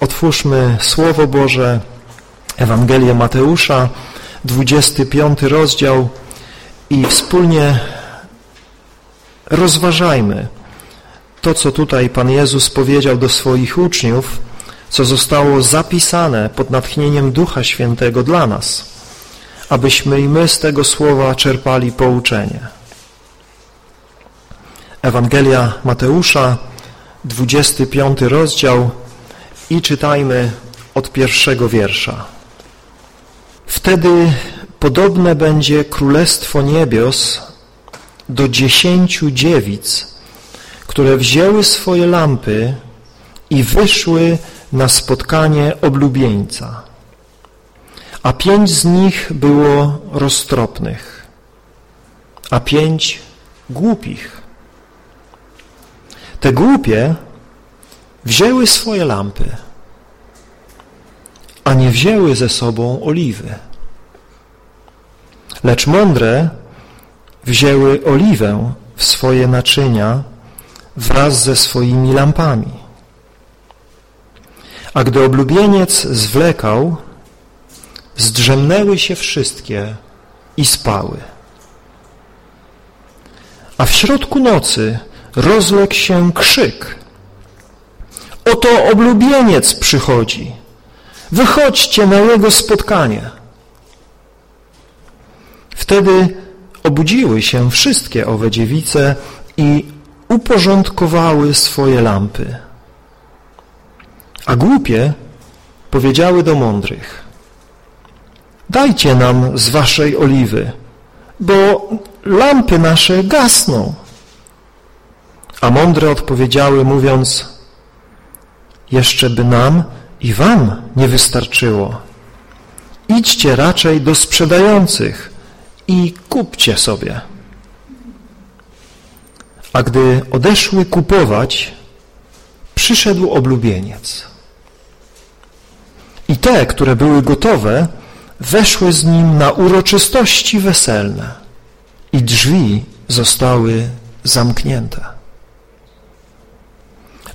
Otwórzmy Słowo Boże, Ewangelię Mateusza, 25 rozdział i wspólnie rozważajmy to, co tutaj Pan Jezus powiedział do swoich uczniów, co zostało zapisane pod natchnieniem Ducha Świętego dla nas, abyśmy i my z tego słowa czerpali pouczenie. Ewangelia Mateusza, 25 rozdział i czytajmy od pierwszego wiersza. Wtedy podobne będzie Królestwo Niebios do dziesięciu dziewic, które wzięły swoje lampy i wyszły na spotkanie oblubieńca. A pięć z nich było roztropnych, a pięć głupich. Te głupie wzięły swoje lampy, a nie wzięły ze sobą oliwy. Lecz mądre wzięły oliwę w swoje naczynia wraz ze swoimi lampami. A gdy oblubieniec zwlekał, zdrzemnęły się wszystkie i spały. A w środku nocy rozległ się krzyk. Oto oblubieniec przychodzi. Wychodźcie na jego spotkanie. Wtedy obudziły się wszystkie owe dziewice i uporządkowały swoje lampy. A głupie powiedziały do mądrych, dajcie nam z waszej oliwy, bo lampy nasze gasną. A mądre odpowiedziały, mówiąc, jeszcze by nam i wam nie wystarczyło. Idźcie raczej do sprzedających i kupcie sobie. A gdy odeszły kupować, przyszedł oblubieniec. I te, które były gotowe, weszły z nim na uroczystości weselne i drzwi zostały zamknięte.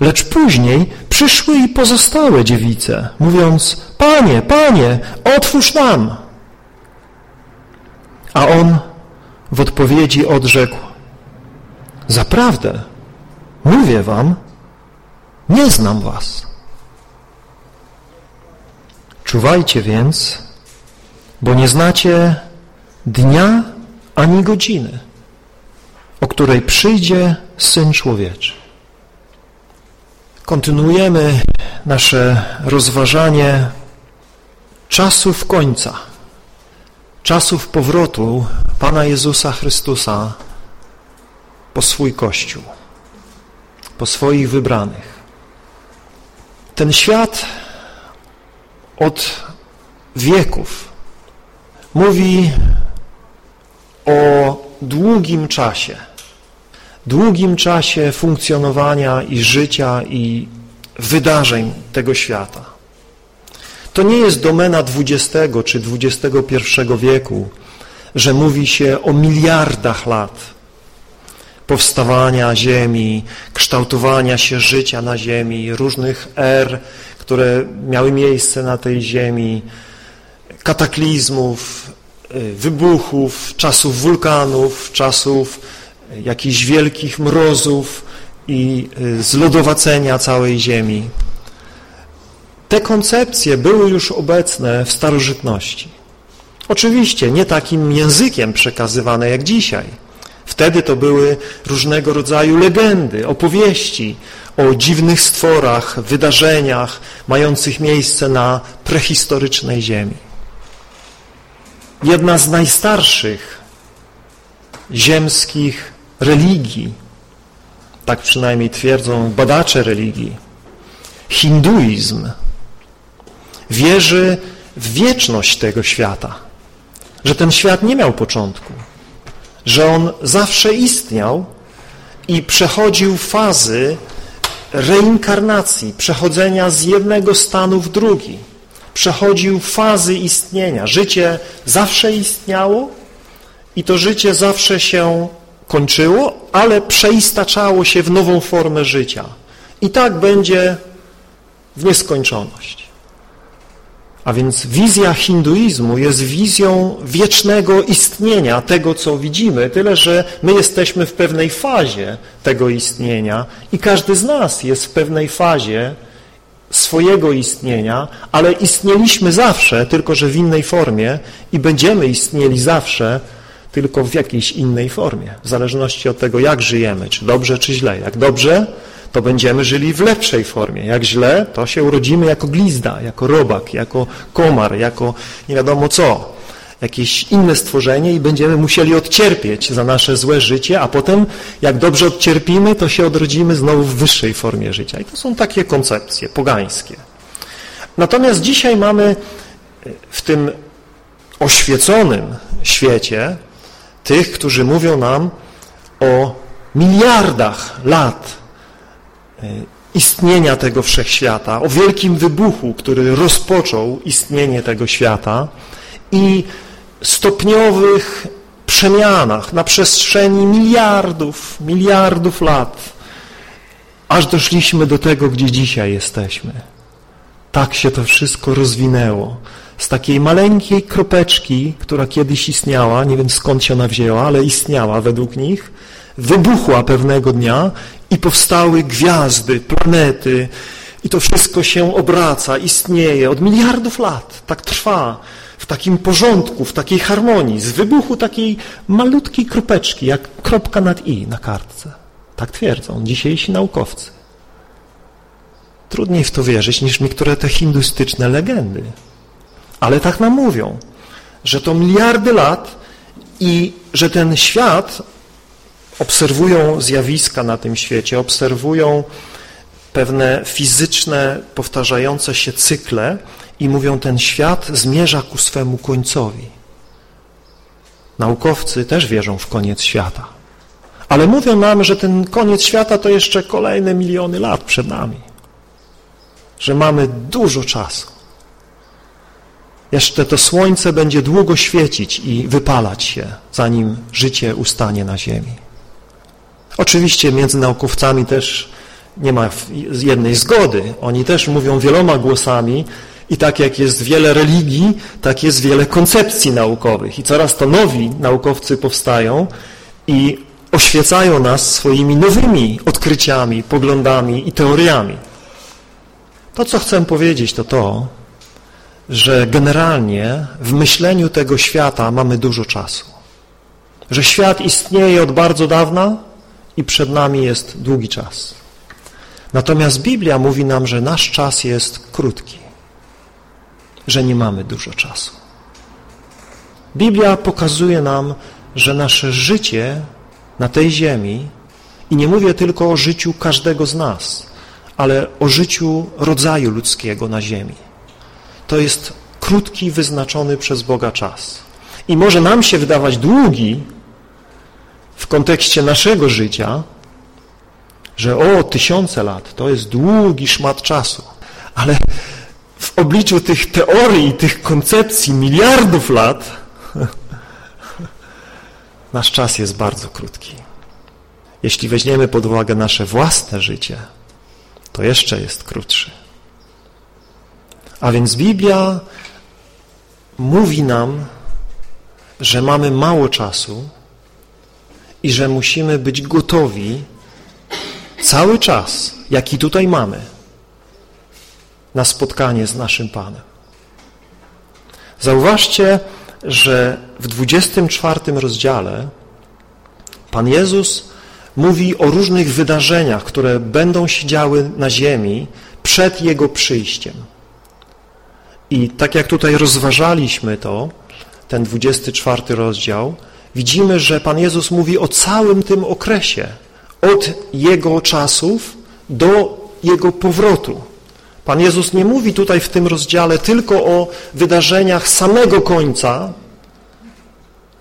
Lecz później przyszły i pozostałe dziewice, mówiąc, Panie, Panie, otwórz nam. A on w odpowiedzi odrzekł, Zaprawdę, mówię wam, nie znam was. Czuwajcie więc, bo nie znacie dnia ani godziny, o której przyjdzie Syn Człowieczy. Kontynuujemy nasze rozważanie czasów końca, czasów powrotu Pana Jezusa Chrystusa po swój Kościół, po swoich wybranych. Ten świat od wieków mówi o długim czasie, długim czasie funkcjonowania i życia i wydarzeń tego świata. To nie jest domena XX czy XXI wieku, że mówi się o miliardach lat powstawania Ziemi, kształtowania się życia na Ziemi, różnych er, które miały miejsce na tej Ziemi, kataklizmów, wybuchów, czasów wulkanów, czasów jakichś wielkich mrozów i y, zlodowacenia całej Ziemi. Te koncepcje były już obecne w starożytności. Oczywiście nie takim językiem przekazywane jak dzisiaj. Wtedy to były różnego rodzaju legendy, opowieści o dziwnych stworach, wydarzeniach mających miejsce na prehistorycznej ziemi. Jedna z najstarszych ziemskich religii, tak przynajmniej twierdzą badacze religii, hinduizm, wierzy w wieczność tego świata, że ten świat nie miał początku, że on zawsze istniał i przechodził fazy reinkarnacji, przechodzenia z jednego stanu w drugi. Przechodził fazy istnienia. Życie zawsze istniało i to życie zawsze się kończyło, ale przeistaczało się w nową formę życia. I tak będzie w nieskończoność. A więc wizja hinduizmu jest wizją wiecznego istnienia tego, co widzimy, tyle że my jesteśmy w pewnej fazie tego istnienia i każdy z nas jest w pewnej fazie swojego istnienia, ale istnieliśmy zawsze, tylko że w innej formie i będziemy istnieli zawsze, tylko w jakiejś innej formie, w zależności od tego, jak żyjemy, czy dobrze, czy źle. Jak dobrze, to będziemy żyli w lepszej formie. Jak źle, to się urodzimy jako glizda, jako robak, jako komar, jako nie wiadomo co, jakieś inne stworzenie i będziemy musieli odcierpieć za nasze złe życie, a potem jak dobrze odcierpimy, to się odrodzimy znowu w wyższej formie życia. I to są takie koncepcje pogańskie. Natomiast dzisiaj mamy w tym oświeconym świecie tych, którzy mówią nam o miliardach lat e, istnienia tego wszechświata, o wielkim wybuchu, który rozpoczął istnienie tego świata i stopniowych przemianach na przestrzeni miliardów, miliardów lat, aż doszliśmy do tego, gdzie dzisiaj jesteśmy. Tak się to wszystko rozwinęło z takiej maleńkiej kropeczki, która kiedyś istniała, nie wiem skąd się ona wzięła, ale istniała według nich, wybuchła pewnego dnia i powstały gwiazdy, planety i to wszystko się obraca, istnieje od miliardów lat, tak trwa, w takim porządku, w takiej harmonii, z wybuchu takiej malutkiej kropeczki, jak kropka nad i na kartce. Tak twierdzą dzisiejsi naukowcy. Trudniej w to wierzyć niż niektóre te hindustyczne legendy. Ale tak nam mówią, że to miliardy lat i że ten świat obserwują zjawiska na tym świecie, obserwują pewne fizyczne, powtarzające się cykle i mówią, ten świat zmierza ku swemu końcowi. Naukowcy też wierzą w koniec świata. Ale mówią nam, że ten koniec świata to jeszcze kolejne miliony lat przed nami. Że mamy dużo czasu. Jeszcze to słońce będzie długo świecić i wypalać się, zanim życie ustanie na ziemi. Oczywiście między naukowcami też nie ma jednej zgody. Oni też mówią wieloma głosami i tak jak jest wiele religii, tak jest wiele koncepcji naukowych. I coraz to nowi naukowcy powstają i oświecają nas swoimi nowymi odkryciami, poglądami i teoriami. To, co chcę powiedzieć, to to, że generalnie w myśleniu tego świata mamy dużo czasu. Że świat istnieje od bardzo dawna i przed nami jest długi czas. Natomiast Biblia mówi nam, że nasz czas jest krótki, że nie mamy dużo czasu. Biblia pokazuje nam, że nasze życie na tej ziemi, i nie mówię tylko o życiu każdego z nas, ale o życiu rodzaju ludzkiego na ziemi, to jest krótki, wyznaczony przez Boga czas. I może nam się wydawać długi w kontekście naszego życia, że o, tysiące lat, to jest długi szmat czasu, ale w obliczu tych teorii, tych koncepcji miliardów lat, nasz czas jest bardzo krótki. Jeśli weźmiemy pod uwagę nasze własne życie, to jeszcze jest krótszy. A więc Biblia mówi nam, że mamy mało czasu i że musimy być gotowi cały czas, jaki tutaj mamy, na spotkanie z naszym Panem. Zauważcie, że w 24 rozdziale Pan Jezus mówi o różnych wydarzeniach, które będą się działy na ziemi przed Jego przyjściem. I tak jak tutaj rozważaliśmy to, ten 24 rozdział, widzimy, że Pan Jezus mówi o całym tym okresie, od Jego czasów do Jego powrotu. Pan Jezus nie mówi tutaj w tym rozdziale tylko o wydarzeniach samego końca,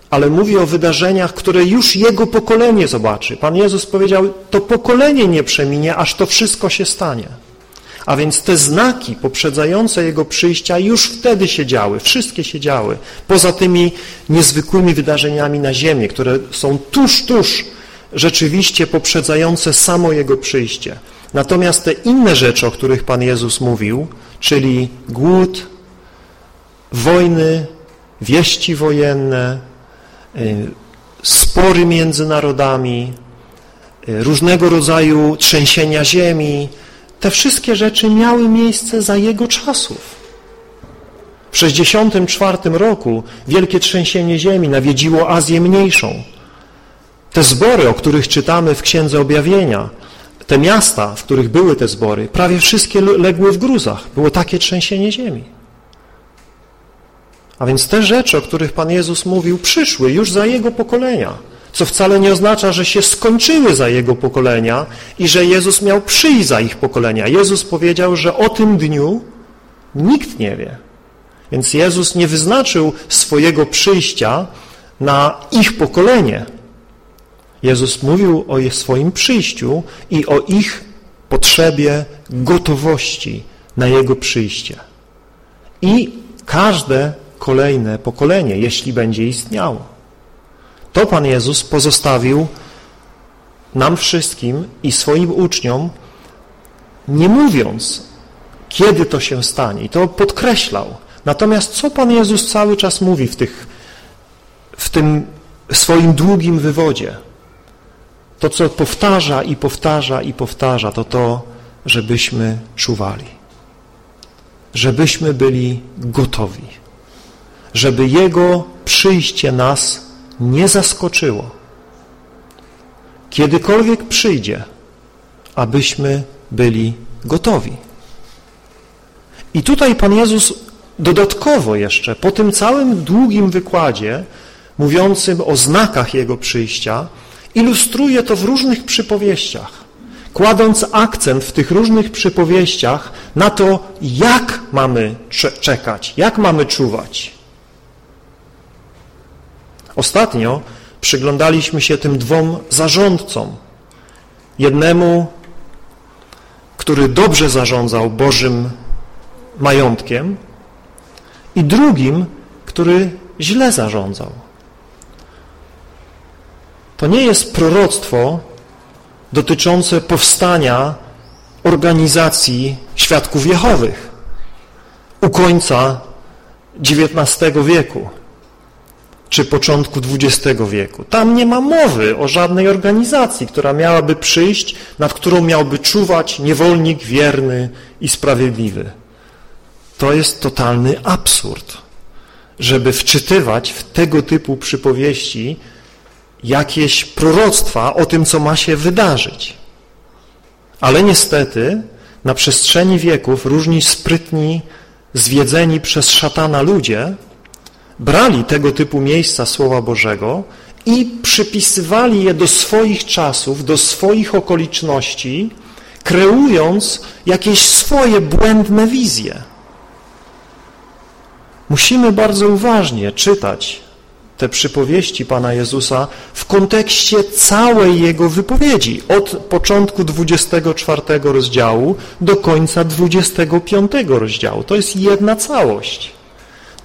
ale mówi o wydarzeniach, które już Jego pokolenie zobaczy. Pan Jezus powiedział, to pokolenie nie przeminie, aż to wszystko się stanie. A więc te znaki poprzedzające Jego przyjścia już wtedy się działy, wszystkie się działy, poza tymi niezwykłymi wydarzeniami na ziemię, które są tuż, tuż rzeczywiście poprzedzające samo Jego przyjście. Natomiast te inne rzeczy, o których Pan Jezus mówił, czyli głód, wojny, wieści wojenne, y, spory między narodami, y, różnego rodzaju trzęsienia ziemi, te wszystkie rzeczy miały miejsce za Jego czasów. W 64 roku wielkie trzęsienie ziemi nawiedziło Azję Mniejszą. Te zbory, o których czytamy w Księdze Objawienia, te miasta, w których były te zbory, prawie wszystkie legły w gruzach. Było takie trzęsienie ziemi. A więc te rzeczy, o których Pan Jezus mówił, przyszły już za Jego pokolenia, co wcale nie oznacza, że się skończyły za Jego pokolenia i że Jezus miał przyjść za ich pokolenia. Jezus powiedział, że o tym dniu nikt nie wie. Więc Jezus nie wyznaczył swojego przyjścia na ich pokolenie. Jezus mówił o swoim przyjściu i o ich potrzebie gotowości na Jego przyjście. I każde kolejne pokolenie, jeśli będzie istniało. To Pan Jezus pozostawił nam wszystkim i swoim uczniom, nie mówiąc, kiedy to się stanie. I to podkreślał. Natomiast co Pan Jezus cały czas mówi w, tych, w tym swoim długim wywodzie? To, co powtarza i powtarza i powtarza, to to, żebyśmy czuwali. Żebyśmy byli gotowi. Żeby Jego przyjście nas nie zaskoczyło. Kiedykolwiek przyjdzie, abyśmy byli gotowi. I tutaj Pan Jezus dodatkowo jeszcze, po tym całym długim wykładzie mówiącym o znakach Jego przyjścia, ilustruje to w różnych przypowieściach, kładąc akcent w tych różnych przypowieściach na to, jak mamy czekać, jak mamy czuwać. Ostatnio przyglądaliśmy się tym dwom zarządcom. Jednemu, który dobrze zarządzał Bożym majątkiem i drugim, który źle zarządzał. To nie jest proroctwo dotyczące powstania organizacji świadków Jehowych u końca XIX wieku czy początku XX wieku. Tam nie ma mowy o żadnej organizacji, która miałaby przyjść, nad którą miałby czuwać niewolnik wierny i sprawiedliwy. To jest totalny absurd, żeby wczytywać w tego typu przypowieści jakieś proroctwa o tym, co ma się wydarzyć. Ale niestety na przestrzeni wieków różni sprytni, zwiedzeni przez szatana ludzie brali tego typu miejsca Słowa Bożego i przypisywali je do swoich czasów, do swoich okoliczności, kreując jakieś swoje błędne wizje. Musimy bardzo uważnie czytać te przypowieści Pana Jezusa w kontekście całej Jego wypowiedzi, od początku 24 rozdziału do końca 25 rozdziału. To jest jedna całość.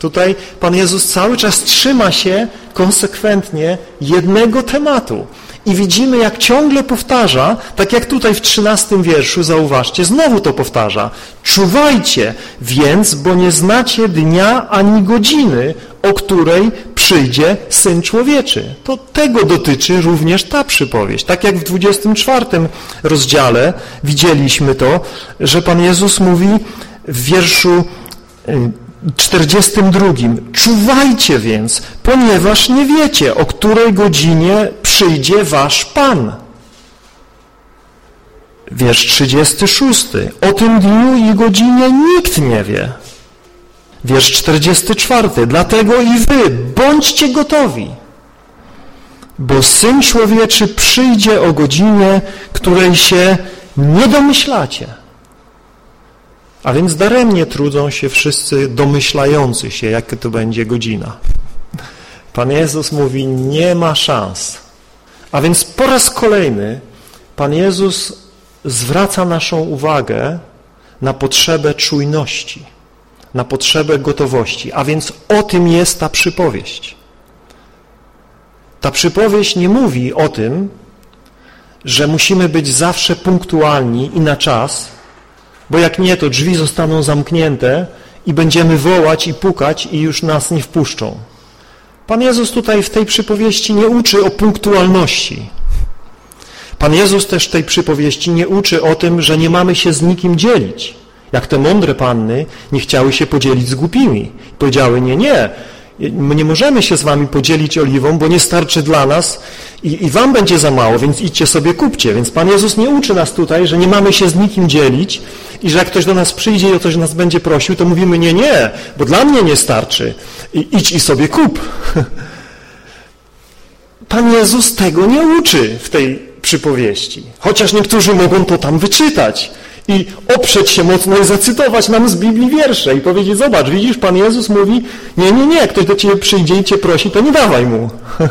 Tutaj Pan Jezus cały czas trzyma się konsekwentnie jednego tematu. I widzimy, jak ciągle powtarza, tak jak tutaj w trzynastym wierszu, zauważcie, znowu to powtarza. Czuwajcie więc, bo nie znacie dnia ani godziny, o której przyjdzie Syn Człowieczy. To tego dotyczy również ta przypowieść. Tak jak w 24 rozdziale widzieliśmy to, że Pan Jezus mówi w wierszu 42. Czuwajcie więc, ponieważ nie wiecie, o której godzinie przyjdzie wasz Pan. Wiersz 36. O tym dniu i godzinie nikt nie wie. Wiersz 44. Dlatego i wy bądźcie gotowi, bo Syn Człowieczy przyjdzie o godzinie, której się nie domyślacie. A więc daremnie trudzą się wszyscy domyślający się, jaka to będzie godzina. Pan Jezus mówi, nie ma szans. A więc po raz kolejny Pan Jezus zwraca naszą uwagę na potrzebę czujności, na potrzebę gotowości. A więc o tym jest ta przypowieść. Ta przypowieść nie mówi o tym, że musimy być zawsze punktualni i na czas, bo jak nie, to drzwi zostaną zamknięte i będziemy wołać i pukać i już nas nie wpuszczą. Pan Jezus tutaj w tej przypowieści nie uczy o punktualności. Pan Jezus też w tej przypowieści nie uczy o tym, że nie mamy się z nikim dzielić. Jak te mądre panny nie chciały się podzielić z głupimi. Powiedziały, nie, nie, My nie możemy się z wami podzielić oliwą, bo nie starczy dla nas i, i wam będzie za mało, więc idźcie sobie kupcie. Więc Pan Jezus nie uczy nas tutaj, że nie mamy się z nikim dzielić i że jak ktoś do nas przyjdzie i o coś nas będzie prosił, to mówimy nie, nie, bo dla mnie nie starczy. I, idź i sobie kup. Pan Jezus tego nie uczy w tej przypowieści. Chociaż niektórzy mogą to tam wyczytać i oprzeć się mocno i zacytować nam z Biblii wiersze i powiedzieć, zobacz, widzisz, Pan Jezus mówi, nie, nie, nie, ktoś do Ciebie przyjdzie i Cię prosi, to nie dawaj mu.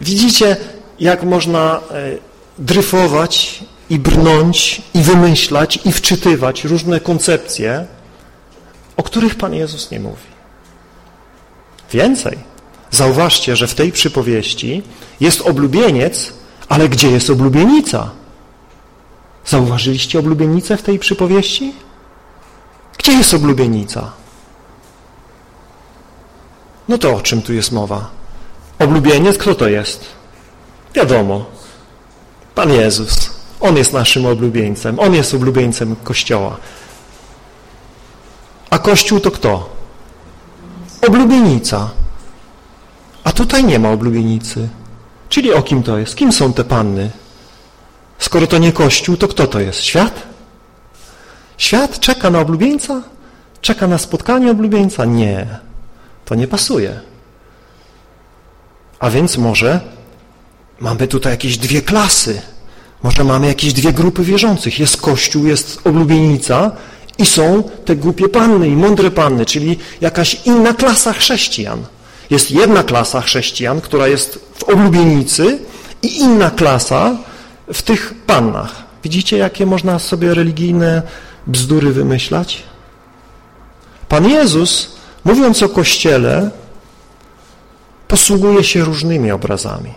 Widzicie, jak można e, dryfować i brnąć i wymyślać i wczytywać różne koncepcje, o których Pan Jezus nie mówi. Więcej. Zauważcie, że w tej przypowieści jest oblubieniec, ale gdzie jest oblubienica? Zauważyliście oblubienicę w tej przypowieści? Gdzie jest oblubienica? No to o czym tu jest mowa? Oblubieniec, kto to jest? Wiadomo, Pan Jezus. On jest naszym oblubieńcem. On jest oblubieńcem Kościoła. A Kościół to kto? Oblubienica. A tutaj nie ma oblubienicy. Czyli o kim to jest? Kim są te panny? Skoro to nie Kościół, to kto to jest? Świat? Świat czeka na oblubieńca? Czeka na spotkanie oblubieńca? Nie. To nie pasuje. A więc może mamy tutaj jakieś dwie klasy. Może mamy jakieś dwie grupy wierzących. Jest Kościół, jest oblubienica i są te głupie panny i mądre panny, czyli jakaś inna klasa chrześcijan. Jest jedna klasa chrześcijan, która jest w oblubienicy i inna klasa, w tych pannach. Widzicie, jakie można sobie religijne bzdury wymyślać? Pan Jezus, mówiąc o Kościele, posługuje się różnymi obrazami.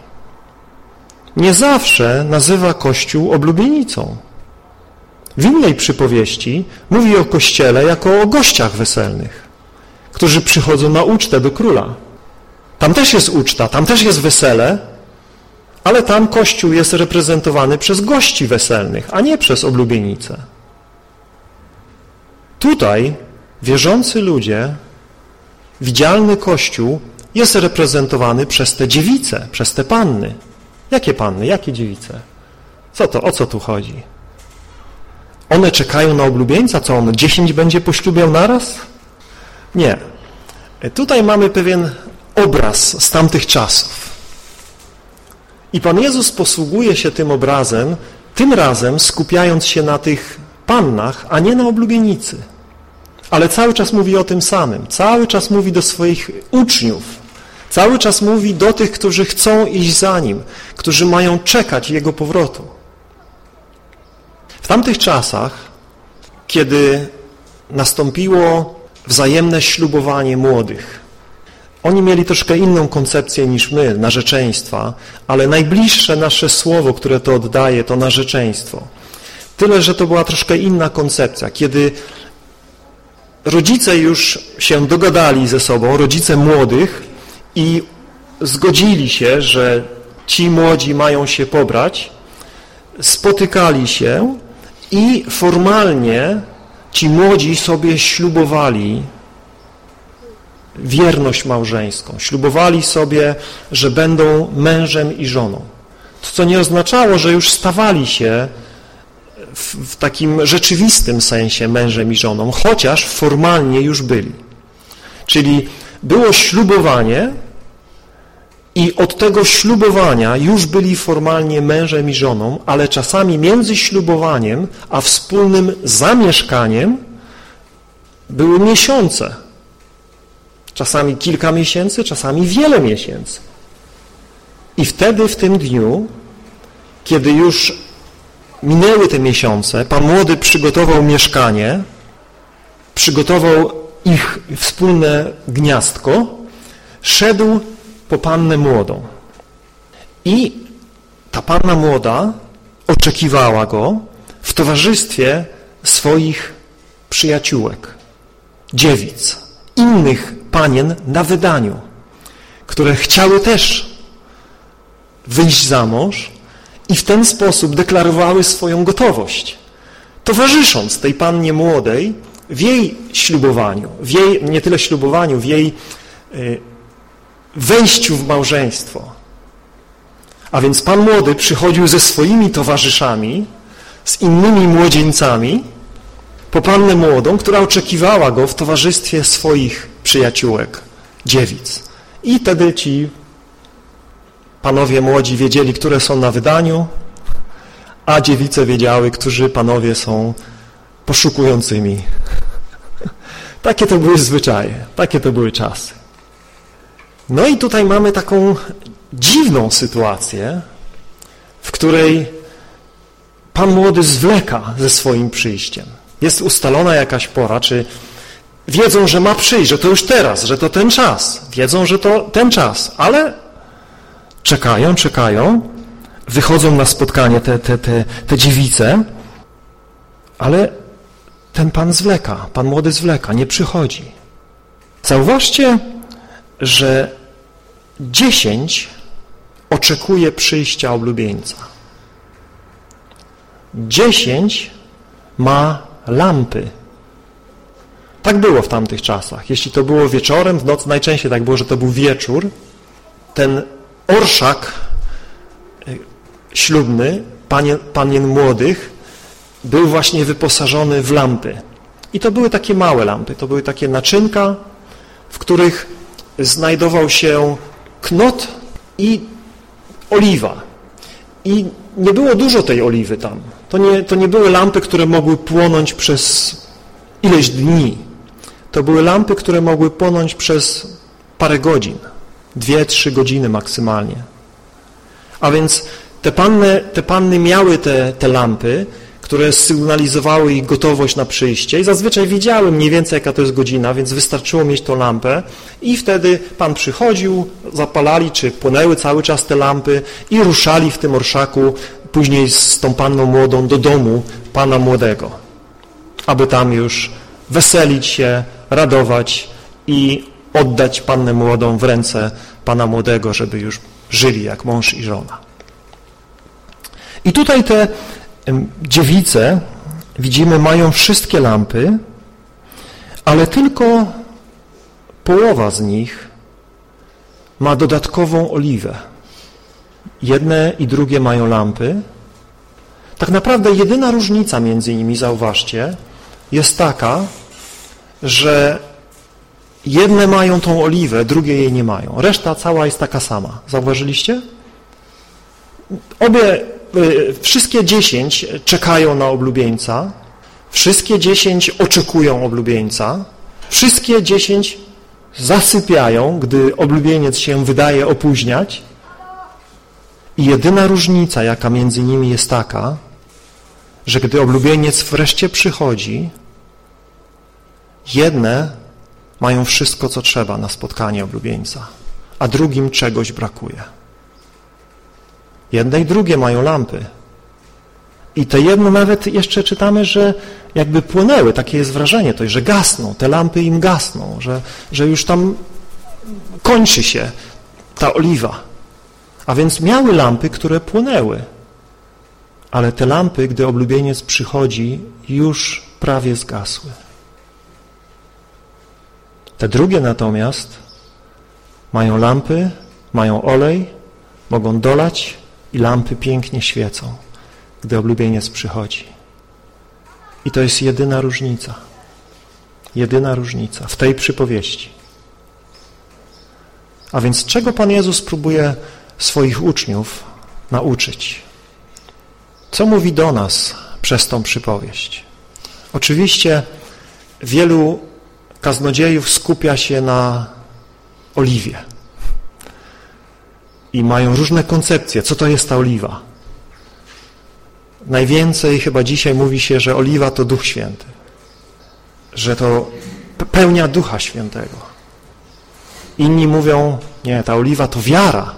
Nie zawsze nazywa Kościół oblubienicą. W innej przypowieści mówi o Kościele jako o gościach weselnych, którzy przychodzą na ucztę do króla. Tam też jest uczta, tam też jest wesele, ale tam Kościół jest reprezentowany przez gości weselnych, a nie przez oblubienicę. Tutaj wierzący ludzie, widzialny Kościół jest reprezentowany przez te dziewice, przez te panny. Jakie panny, jakie dziewice? Co to, o co tu chodzi? One czekają na oblubieńca? Co on, dziesięć będzie poślubiał naraz? Nie. Tutaj mamy pewien obraz z tamtych czasów. I Pan Jezus posługuje się tym obrazem, tym razem skupiając się na tych pannach, a nie na oblubienicy. Ale cały czas mówi o tym samym. Cały czas mówi do swoich uczniów. Cały czas mówi do tych, którzy chcą iść za Nim, którzy mają czekać Jego powrotu. W tamtych czasach, kiedy nastąpiło wzajemne ślubowanie młodych, oni mieli troszkę inną koncepcję niż my, narzeczeństwa, ale najbliższe nasze słowo, które to oddaje, to narzeczeństwo. Tyle, że to była troszkę inna koncepcja. Kiedy rodzice już się dogadali ze sobą, rodzice młodych i zgodzili się, że ci młodzi mają się pobrać, spotykali się i formalnie ci młodzi sobie ślubowali wierność małżeńską. Ślubowali sobie, że będą mężem i żoną. To, co nie oznaczało, że już stawali się w, w takim rzeczywistym sensie mężem i żoną, chociaż formalnie już byli. Czyli było ślubowanie i od tego ślubowania już byli formalnie mężem i żoną, ale czasami między ślubowaniem a wspólnym zamieszkaniem były miesiące, Czasami kilka miesięcy, czasami wiele miesięcy. I wtedy, w tym dniu, kiedy już minęły te miesiące, Pan Młody przygotował mieszkanie, przygotował ich wspólne gniazdko, szedł po Pannę Młodą. I ta panna młoda oczekiwała go w towarzystwie swoich przyjaciółek, dziewic, innych panien na wydaniu, które chciały też wyjść za mąż i w ten sposób deklarowały swoją gotowość, towarzysząc tej pannie młodej w jej ślubowaniu, w jej, nie tyle ślubowaniu, w jej y, wejściu w małżeństwo. A więc pan młody przychodził ze swoimi towarzyszami, z innymi młodzieńcami, po pannę młodą, która oczekiwała go w towarzystwie swoich przyjaciółek, dziewic. I wtedy ci panowie młodzi wiedzieli, które są na wydaniu, a dziewice wiedziały, którzy panowie są poszukującymi. Takie to były zwyczaje, takie to były czasy. No i tutaj mamy taką dziwną sytuację, w której Pan młody zwleka ze swoim przyjściem. Jest ustalona jakaś pora, czy wiedzą, że ma przyjść, że to już teraz, że to ten czas. Wiedzą, że to ten czas, ale czekają, czekają, wychodzą na spotkanie te, te, te, te dziewice, ale ten pan zwleka, pan młody zwleka, nie przychodzi. Zauważcie, że dziesięć oczekuje przyjścia oblubieńca. Dziesięć ma lampy. Tak było w tamtych czasach. Jeśli to było wieczorem, w nocy, najczęściej tak było, że to był wieczór, ten orszak y, ślubny panien, panien młodych był właśnie wyposażony w lampy. I to były takie małe lampy, to były takie naczynka, w których znajdował się knot i oliwa. I nie było dużo tej oliwy tam. To nie, to nie były lampy, które mogły płonąć przez ileś dni. To były lampy, które mogły płonąć przez parę godzin. Dwie, trzy godziny maksymalnie. A więc te panny, te panny miały te, te lampy, które sygnalizowały ich gotowość na przyjście i zazwyczaj wiedziały mniej więcej jaka to jest godzina, więc wystarczyło mieć tą lampę i wtedy Pan przychodził, zapalali czy płonęły cały czas te lampy i ruszali w tym orszaku później z tą panną młodą do domu Pana młodego, aby tam już weselić się, radować i oddać pannę młodą w ręce Pana młodego, żeby już żyli jak mąż i żona. I tutaj te dziewice, widzimy, mają wszystkie lampy, ale tylko połowa z nich ma dodatkową oliwę. Jedne i drugie mają lampy. Tak naprawdę jedyna różnica między nimi, zauważcie, jest taka, że jedne mają tą oliwę, drugie jej nie mają. Reszta cała jest taka sama. Zauważyliście? Obie Y, wszystkie dziesięć czekają na oblubieńca, wszystkie dziesięć oczekują oblubieńca, wszystkie dziesięć zasypiają, gdy oblubieniec się wydaje opóźniać i jedyna różnica, jaka między nimi jest taka, że gdy oblubieniec wreszcie przychodzi, jedne mają wszystko, co trzeba na spotkanie oblubieńca, a drugim czegoś brakuje. Jedne i drugie mają lampy. I te jedno nawet jeszcze czytamy, że jakby płonęły, takie jest wrażenie, to, że gasną, te lampy im gasną, że, że już tam kończy się ta oliwa. A więc miały lampy, które płonęły. Ale te lampy, gdy oblubieniec przychodzi, już prawie zgasły. Te drugie natomiast mają lampy, mają olej, mogą dolać i lampy pięknie świecą, gdy oblubieniec przychodzi. I to jest jedyna różnica. Jedyna różnica w tej przypowieści. A więc czego Pan Jezus próbuje swoich uczniów nauczyć? Co mówi do nas przez tą przypowieść? Oczywiście wielu kaznodziejów skupia się na oliwie i mają różne koncepcje, co to jest ta oliwa. Najwięcej chyba dzisiaj mówi się, że oliwa to Duch Święty, że to pełnia Ducha Świętego. Inni mówią, nie, ta oliwa to wiara,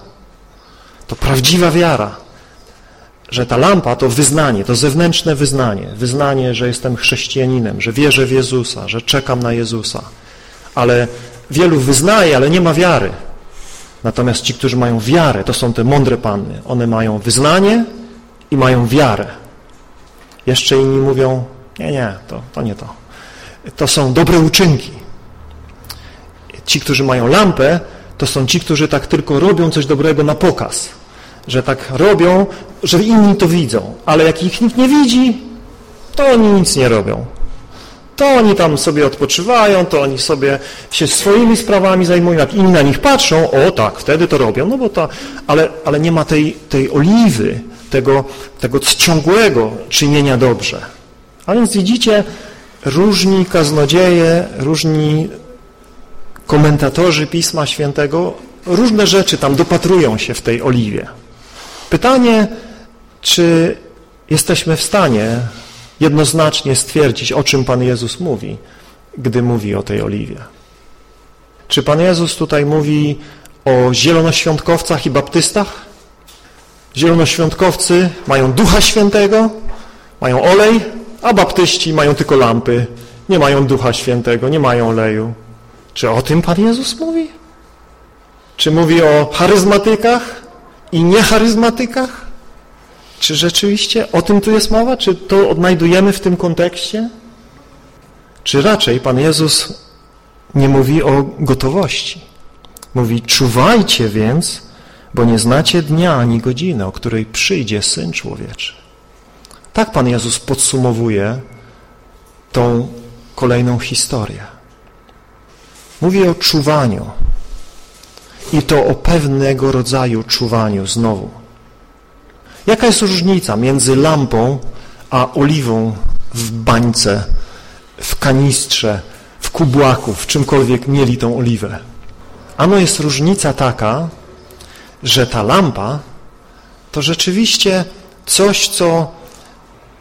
to prawdziwa wiara. Że ta lampa to wyznanie, to zewnętrzne wyznanie, wyznanie, że jestem chrześcijaninem, że wierzę w Jezusa, że czekam na Jezusa. Ale wielu wyznaje, ale nie ma wiary. Natomiast ci, którzy mają wiarę, to są te mądre panny. One mają wyznanie i mają wiarę. Jeszcze inni mówią, nie, nie, to, to nie to. To są dobre uczynki. Ci, którzy mają lampę, to są ci, którzy tak tylko robią coś dobrego na pokaz. Że tak robią, że inni to widzą. Ale jak ich nikt nie widzi, to oni nic nie robią. To oni tam sobie odpoczywają, to oni sobie się swoimi sprawami zajmują, jak inni na nich patrzą, o tak, wtedy to robią, no bo to, ale, ale nie ma tej, tej oliwy, tego, tego ciągłego czynienia dobrze. A więc widzicie, różni kaznodzieje, różni komentatorzy Pisma Świętego różne rzeczy tam dopatrują się w tej oliwie. Pytanie, czy jesteśmy w stanie jednoznacznie stwierdzić, o czym Pan Jezus mówi, gdy mówi o tej oliwie. Czy Pan Jezus tutaj mówi o zielonoświątkowcach i baptystach? Zielonoświątkowcy mają Ducha Świętego, mają olej, a baptyści mają tylko lampy, nie mają Ducha Świętego, nie mają oleju. Czy o tym Pan Jezus mówi? Czy mówi o charyzmatykach i niecharyzmatykach? Czy rzeczywiście o tym tu jest mowa? Czy to odnajdujemy w tym kontekście? Czy raczej Pan Jezus nie mówi o gotowości? Mówi, czuwajcie więc, bo nie znacie dnia ani godziny, o której przyjdzie Syn Człowieczy. Tak Pan Jezus podsumowuje tą kolejną historię. Mówi o czuwaniu i to o pewnego rodzaju czuwaniu znowu. Jaka jest różnica między lampą a oliwą w bańce, w kanistrze, w kubłaku, w czymkolwiek mieli tą oliwę? Ano jest różnica taka, że ta lampa to rzeczywiście coś, co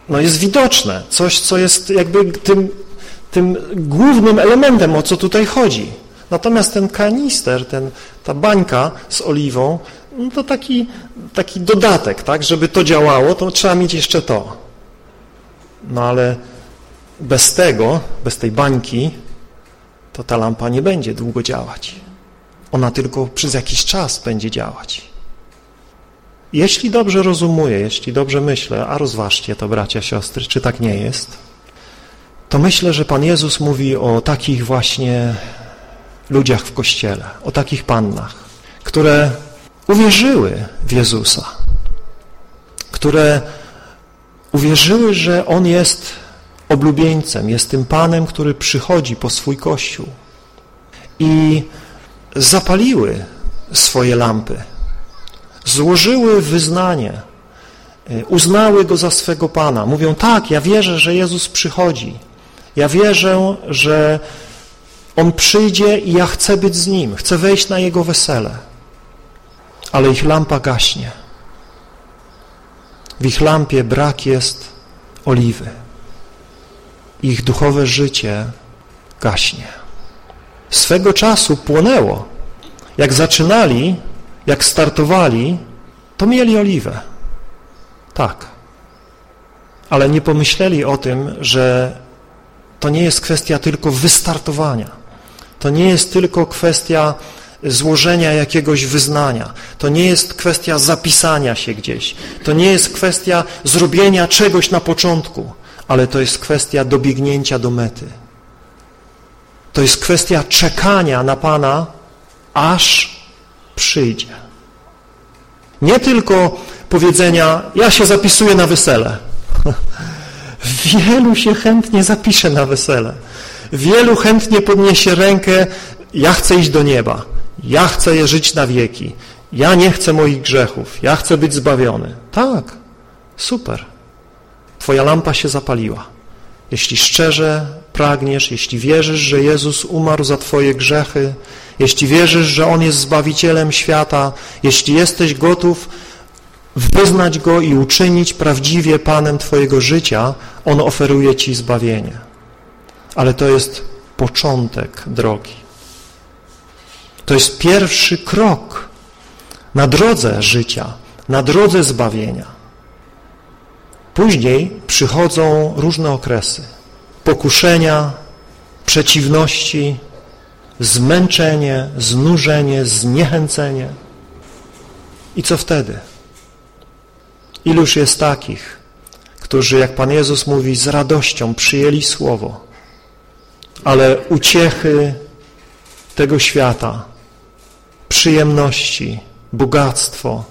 no jest widoczne, coś, co jest jakby tym, tym głównym elementem, o co tutaj chodzi. Natomiast ten kanister, ten, ta bańka z oliwą, no to taki, taki dodatek, tak? Żeby to działało, to trzeba mieć jeszcze to. No ale bez tego, bez tej bańki, to ta lampa nie będzie długo działać. Ona tylko przez jakiś czas będzie działać. Jeśli dobrze rozumuję, jeśli dobrze myślę, a rozważcie to, bracia, siostry, czy tak nie jest, to myślę, że Pan Jezus mówi o takich właśnie ludziach w Kościele, o takich pannach, które uwierzyły w Jezusa, które uwierzyły, że On jest oblubieńcem, jest tym Panem, który przychodzi po swój Kościół i zapaliły swoje lampy, złożyły wyznanie, uznały Go za swego Pana. Mówią, tak, ja wierzę, że Jezus przychodzi. Ja wierzę, że On przyjdzie i ja chcę być z Nim, chcę wejść na Jego wesele ale ich lampa gaśnie. W ich lampie brak jest oliwy. Ich duchowe życie gaśnie. Swego czasu płonęło. Jak zaczynali, jak startowali, to mieli oliwę. Tak. Ale nie pomyśleli o tym, że to nie jest kwestia tylko wystartowania. To nie jest tylko kwestia złożenia jakiegoś wyznania. To nie jest kwestia zapisania się gdzieś. To nie jest kwestia zrobienia czegoś na początku, ale to jest kwestia dobiegnięcia do mety. To jest kwestia czekania na Pana, aż przyjdzie. Nie tylko powiedzenia, ja się zapisuję na wesele. Wielu się chętnie zapisze na wesele. Wielu chętnie podniesie rękę, ja chcę iść do nieba. Ja chcę je żyć na wieki. Ja nie chcę moich grzechów. Ja chcę być zbawiony. Tak, super. Twoja lampa się zapaliła. Jeśli szczerze pragniesz, jeśli wierzysz, że Jezus umarł za Twoje grzechy, jeśli wierzysz, że On jest Zbawicielem świata, jeśli jesteś gotów wyznać Go i uczynić prawdziwie Panem Twojego życia, On oferuje Ci zbawienie. Ale to jest początek drogi. To jest pierwszy krok na drodze życia, na drodze zbawienia. Później przychodzą różne okresy. Pokuszenia, przeciwności, zmęczenie, znużenie, zniechęcenie. I co wtedy? Iluż jest takich, którzy, jak Pan Jezus mówi, z radością przyjęli Słowo, ale uciechy tego świata, przyjemności, bogactwo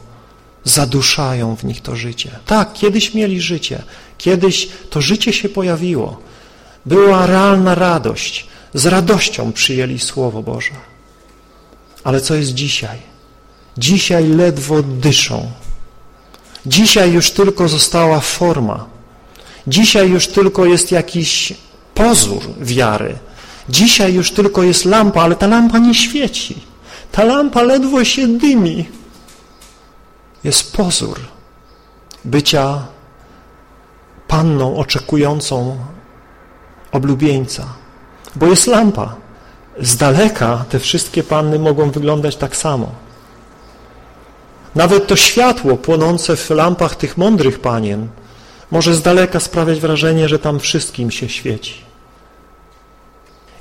zaduszają w nich to życie. Tak, kiedyś mieli życie, kiedyś to życie się pojawiło. Była realna radość, z radością przyjęli Słowo Boże. Ale co jest dzisiaj? Dzisiaj ledwo dyszą. Dzisiaj już tylko została forma. Dzisiaj już tylko jest jakiś pozór wiary. Dzisiaj już tylko jest lampa, ale ta lampa nie świeci. Ta lampa ledwo się dymi. Jest pozór bycia panną oczekującą oblubieńca. Bo jest lampa. Z daleka te wszystkie panny mogą wyglądać tak samo. Nawet to światło płonące w lampach tych mądrych panien może z daleka sprawiać wrażenie, że tam wszystkim się świeci.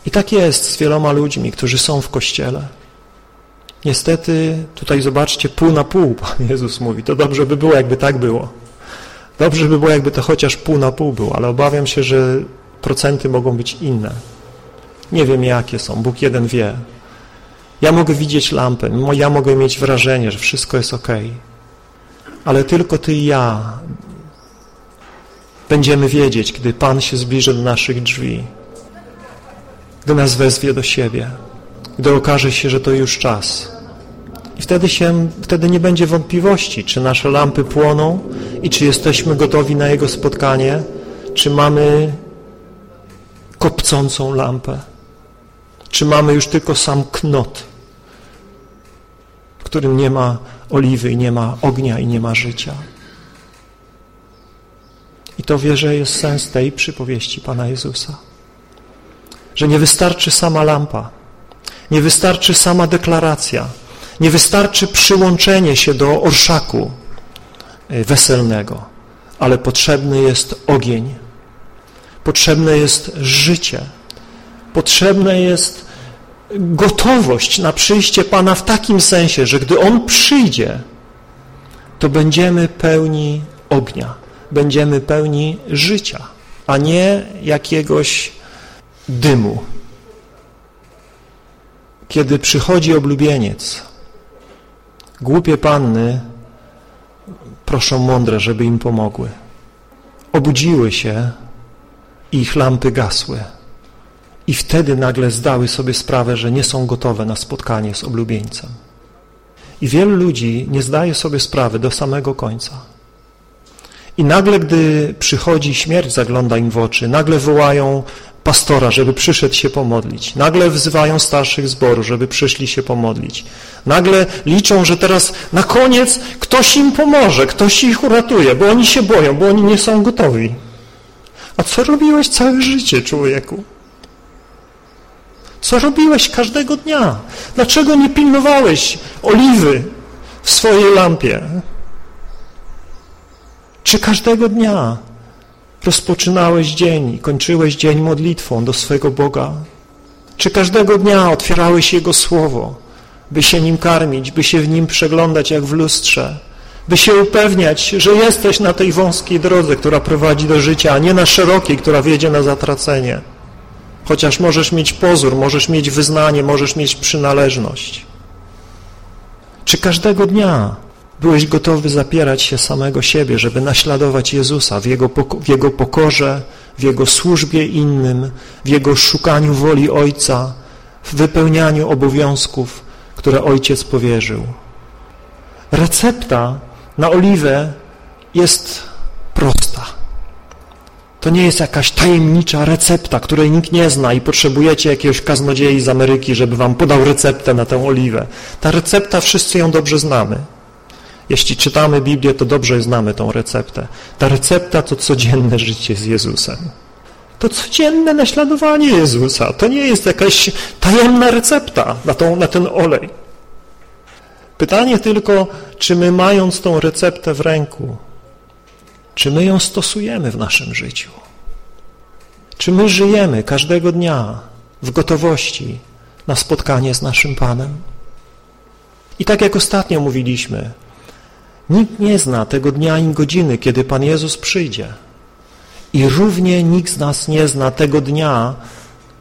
I tak jest z wieloma ludźmi, którzy są w Kościele. Niestety, tutaj zobaczcie, pół na pół, Pan Jezus mówi. To dobrze by było, jakby tak było. Dobrze by było, jakby to chociaż pół na pół było, ale obawiam się, że procenty mogą być inne. Nie wiem, jakie są, Bóg jeden wie. Ja mogę widzieć lampę, ja mogę mieć wrażenie, że wszystko jest ok. Ale tylko Ty i ja będziemy wiedzieć, gdy Pan się zbliży do naszych drzwi, gdy nas wezwie do siebie, gdy okaże się, że to już czas. I wtedy, się, wtedy nie będzie wątpliwości, czy nasze lampy płoną i czy jesteśmy gotowi na Jego spotkanie, czy mamy kopcącą lampę, czy mamy już tylko sam knot, w którym nie ma oliwy i nie ma ognia i nie ma życia. I to wierzę jest sens tej przypowieści Pana Jezusa. Że nie wystarczy sama lampa, nie wystarczy sama deklaracja, nie wystarczy przyłączenie się do orszaku y, weselnego, ale potrzebny jest ogień, potrzebne jest życie, potrzebne jest gotowość na przyjście Pana w takim sensie, że gdy On przyjdzie, to będziemy pełni ognia, będziemy pełni życia, a nie jakiegoś dymu. Kiedy przychodzi oblubieniec, głupie panny proszą mądre, żeby im pomogły. Obudziły się i ich lampy gasły. I wtedy nagle zdały sobie sprawę, że nie są gotowe na spotkanie z oblubieńcem. I wielu ludzi nie zdaje sobie sprawy do samego końca. I nagle, gdy przychodzi śmierć, zagląda im w oczy, nagle wołają pastora, żeby przyszedł się pomodlić. Nagle wzywają starszych zboru, żeby przyszli się pomodlić. Nagle liczą, że teraz na koniec ktoś im pomoże, ktoś ich uratuje, bo oni się boją, bo oni nie są gotowi. A co robiłeś całe życie, człowieku? Co robiłeś każdego dnia? Dlaczego nie pilnowałeś oliwy w swojej lampie? Czy każdego dnia rozpoczynałeś dzień kończyłeś dzień modlitwą do swojego Boga? Czy każdego dnia otwierałeś Jego Słowo, by się nim karmić, by się w nim przeglądać jak w lustrze, by się upewniać, że jesteś na tej wąskiej drodze, która prowadzi do życia, a nie na szerokiej, która wiedzie na zatracenie? Chociaż możesz mieć pozór, możesz mieć wyznanie, możesz mieć przynależność. Czy każdego dnia byłeś gotowy zapierać się samego siebie, żeby naśladować Jezusa w Jego, w Jego pokorze, w Jego służbie innym, w Jego szukaniu woli Ojca, w wypełnianiu obowiązków, które Ojciec powierzył. Recepta na oliwę jest prosta. To nie jest jakaś tajemnicza recepta, której nikt nie zna i potrzebujecie jakiegoś kaznodziei z Ameryki, żeby wam podał receptę na tę oliwę. Ta recepta, wszyscy ją dobrze znamy. Jeśli czytamy Biblię, to dobrze znamy tą receptę. Ta recepta to codzienne życie z Jezusem. To codzienne naśladowanie Jezusa. To nie jest jakaś tajemna recepta na, tą, na ten olej. Pytanie tylko, czy my mając tą receptę w ręku, Czy my ją stosujemy w naszym życiu? Czy my żyjemy każdego dnia w gotowości na spotkanie z naszym Panem? I tak jak ostatnio mówiliśmy, nikt nie zna tego dnia ani godziny, kiedy Pan Jezus przyjdzie. I równie nikt z nas nie zna tego dnia,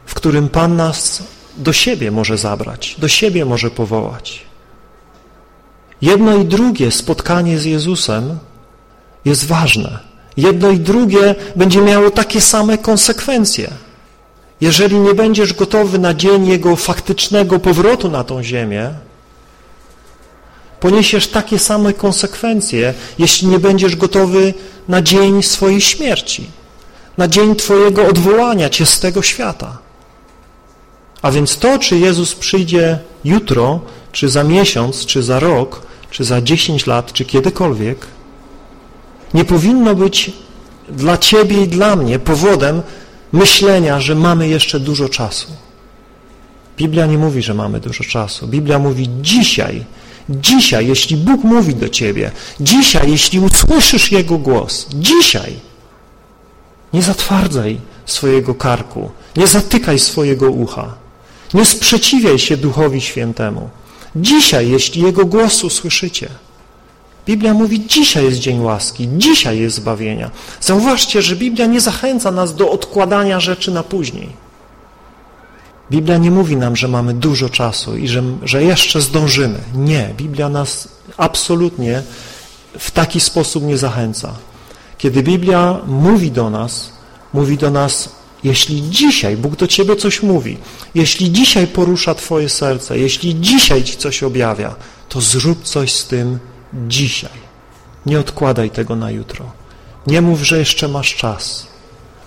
w którym Pan nas do siebie może zabrać, do siebie może powołać. Jedno i drugie spotkanie z Jezusem jest ważne. Jedno i drugie będzie miało takie same konsekwencje. Jeżeli nie będziesz gotowy na dzień Jego faktycznego powrotu na tą ziemię, poniesiesz takie same konsekwencje, jeśli nie będziesz gotowy na dzień swojej śmierci, na dzień Twojego odwołania Cię z tego świata. A więc to, czy Jezus przyjdzie jutro, czy za miesiąc, czy za rok, czy za dziesięć lat, czy kiedykolwiek, nie powinno być dla Ciebie i dla mnie powodem myślenia, że mamy jeszcze dużo czasu. Biblia nie mówi, że mamy dużo czasu. Biblia mówi dzisiaj, dzisiaj, jeśli Bóg mówi do Ciebie, dzisiaj, jeśli usłyszysz Jego głos, dzisiaj, nie zatwardzaj swojego karku, nie zatykaj swojego ucha, nie sprzeciwiaj się Duchowi Świętemu. Dzisiaj, jeśli Jego głos usłyszycie, Biblia mówi, dzisiaj jest dzień łaski, dzisiaj jest zbawienia. Zauważcie, że Biblia nie zachęca nas do odkładania rzeczy na później. Biblia nie mówi nam, że mamy dużo czasu i że, że jeszcze zdążymy. Nie, Biblia nas absolutnie w taki sposób nie zachęca. Kiedy Biblia mówi do nas, mówi do nas, jeśli dzisiaj Bóg do Ciebie coś mówi, jeśli dzisiaj porusza Twoje serce, jeśli dzisiaj Ci coś objawia, to zrób coś z tym dzisiaj. Nie odkładaj tego na jutro. Nie mów, że jeszcze masz czas,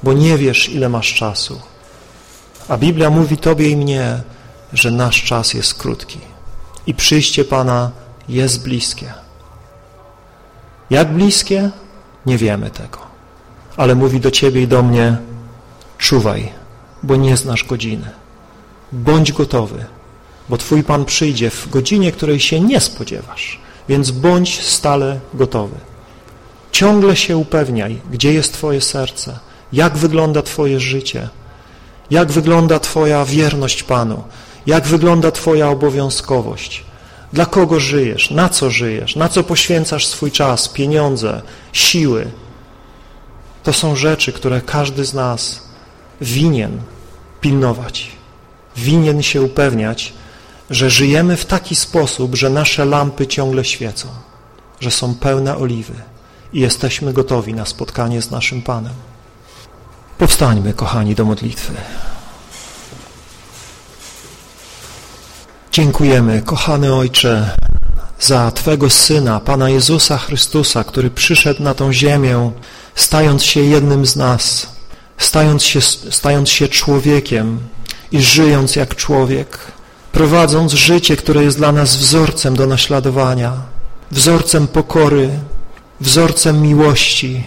bo nie wiesz, ile masz czasu. A Biblia mówi Tobie i mnie, że nasz czas jest krótki i przyjście Pana jest bliskie. Jak bliskie? Nie wiemy tego. Ale mówi do Ciebie i do mnie, czuwaj, bo nie znasz godziny. Bądź gotowy, bo Twój Pan przyjdzie w godzinie, której się nie spodziewasz. Więc bądź stale gotowy. Ciągle się upewniaj, gdzie jest Twoje serce, jak wygląda Twoje życie, jak wygląda Twoja wierność Panu, jak wygląda Twoja obowiązkowość, dla kogo żyjesz, na co żyjesz, na co poświęcasz swój czas, pieniądze, siły. To są rzeczy, które każdy z nas winien pilnować, winien się upewniać, że żyjemy w taki sposób, że nasze lampy ciągle świecą, że są pełne oliwy i jesteśmy gotowi na spotkanie z naszym Panem. Powstańmy, kochani, do modlitwy. Dziękujemy, kochany Ojcze, za Twego Syna, Pana Jezusa Chrystusa, który przyszedł na tą ziemię, stając się jednym z nas, stając się, stając się człowiekiem i żyjąc jak człowiek, prowadząc życie, które jest dla nas wzorcem do naśladowania, wzorcem pokory, wzorcem miłości,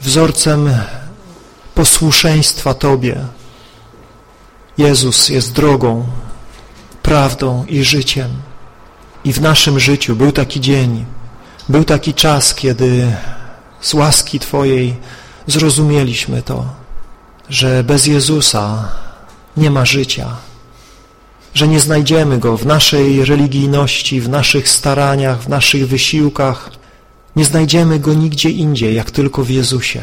wzorcem posłuszeństwa Tobie. Jezus jest drogą, prawdą i życiem. I w naszym życiu był taki dzień, był taki czas, kiedy z łaski Twojej zrozumieliśmy to, że bez Jezusa nie ma życia, że nie znajdziemy Go w naszej religijności, w naszych staraniach, w naszych wysiłkach. Nie znajdziemy Go nigdzie indziej, jak tylko w Jezusie.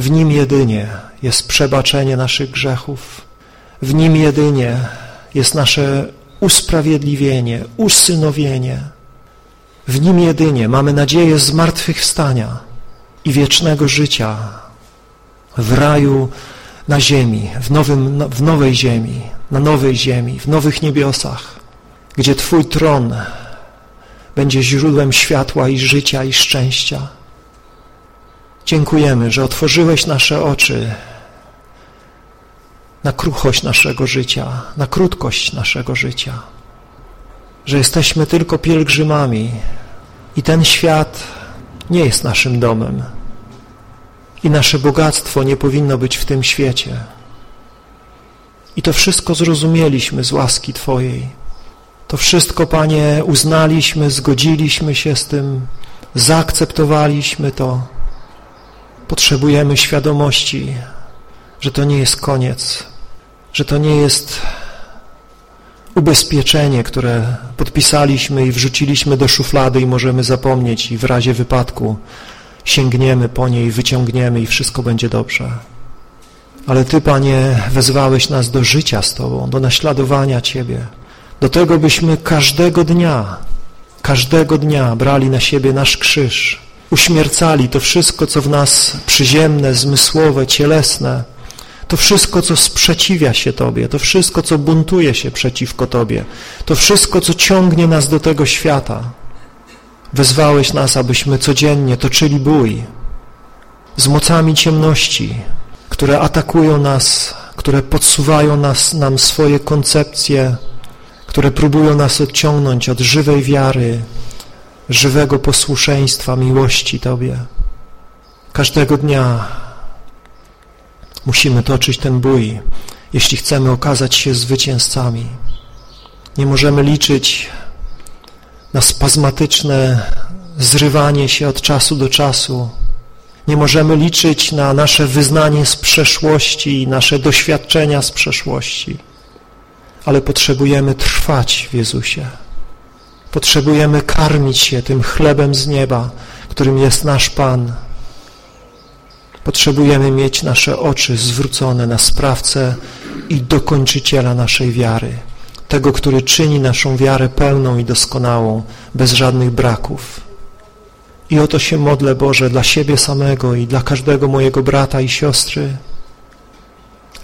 W Nim jedynie jest przebaczenie naszych grzechów. W Nim jedynie jest nasze usprawiedliwienie, usynowienie. W Nim jedynie mamy nadzieję zmartwychwstania i wiecznego życia w raju na ziemi, w, nowym, w nowej ziemi, na nowej ziemi, w nowych niebiosach, gdzie Twój tron będzie źródłem światła i życia i szczęścia. Dziękujemy, że otworzyłeś nasze oczy na kruchość naszego życia, na krótkość naszego życia, że jesteśmy tylko pielgrzymami i ten świat nie jest naszym domem i nasze bogactwo nie powinno być w tym świecie. I to wszystko zrozumieliśmy z łaski Twojej. To wszystko, Panie, uznaliśmy, zgodziliśmy się z tym, zaakceptowaliśmy to Potrzebujemy świadomości, że to nie jest koniec, że to nie jest ubezpieczenie, które podpisaliśmy i wrzuciliśmy do szuflady i możemy zapomnieć i w razie wypadku sięgniemy po niej, wyciągniemy i wszystko będzie dobrze. Ale Ty, Panie, wezwałeś nas do życia z Tobą, do naśladowania Ciebie, do tego, byśmy każdego dnia, każdego dnia brali na siebie nasz krzyż, uśmiercali to wszystko, co w nas przyziemne, zmysłowe, cielesne, to wszystko, co sprzeciwia się Tobie, to wszystko, co buntuje się przeciwko Tobie, to wszystko, co ciągnie nas do tego świata. Wezwałeś nas, abyśmy codziennie toczyli bój z mocami ciemności, które atakują nas, które podsuwają nas, nam swoje koncepcje, które próbują nas odciągnąć od żywej wiary, żywego posłuszeństwa, miłości Tobie. Każdego dnia musimy toczyć ten bój, jeśli chcemy okazać się zwycięzcami. Nie możemy liczyć na spazmatyczne zrywanie się od czasu do czasu. Nie możemy liczyć na nasze wyznanie z przeszłości i nasze doświadczenia z przeszłości, ale potrzebujemy trwać w Jezusie. Potrzebujemy karmić się tym chlebem z nieba, którym jest nasz Pan. Potrzebujemy mieć nasze oczy zwrócone na sprawcę i dokończyciela naszej wiary, tego, który czyni naszą wiarę pełną i doskonałą, bez żadnych braków. I o to się modlę, Boże, dla siebie samego i dla każdego mojego brata i siostry,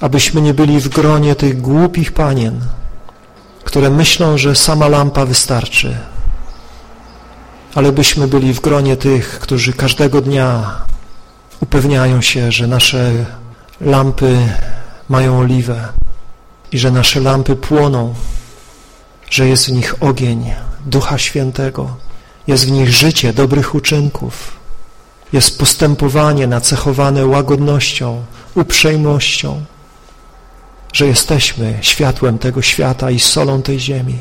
abyśmy nie byli w gronie tych głupich panien, które myślą, że sama lampa wystarczy, ale byśmy byli w gronie tych, którzy każdego dnia upewniają się, że nasze lampy mają oliwę i że nasze lampy płoną, że jest w nich ogień Ducha Świętego, jest w nich życie dobrych uczynków, jest postępowanie nacechowane łagodnością, uprzejmością, że jesteśmy światłem tego świata i solą tej ziemi.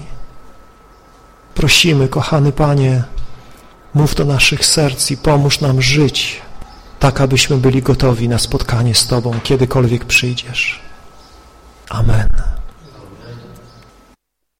Prosimy, kochany Panie, mów do naszych serc i pomóż nam żyć tak, abyśmy byli gotowi na spotkanie z Tobą, kiedykolwiek przyjdziesz. Amen.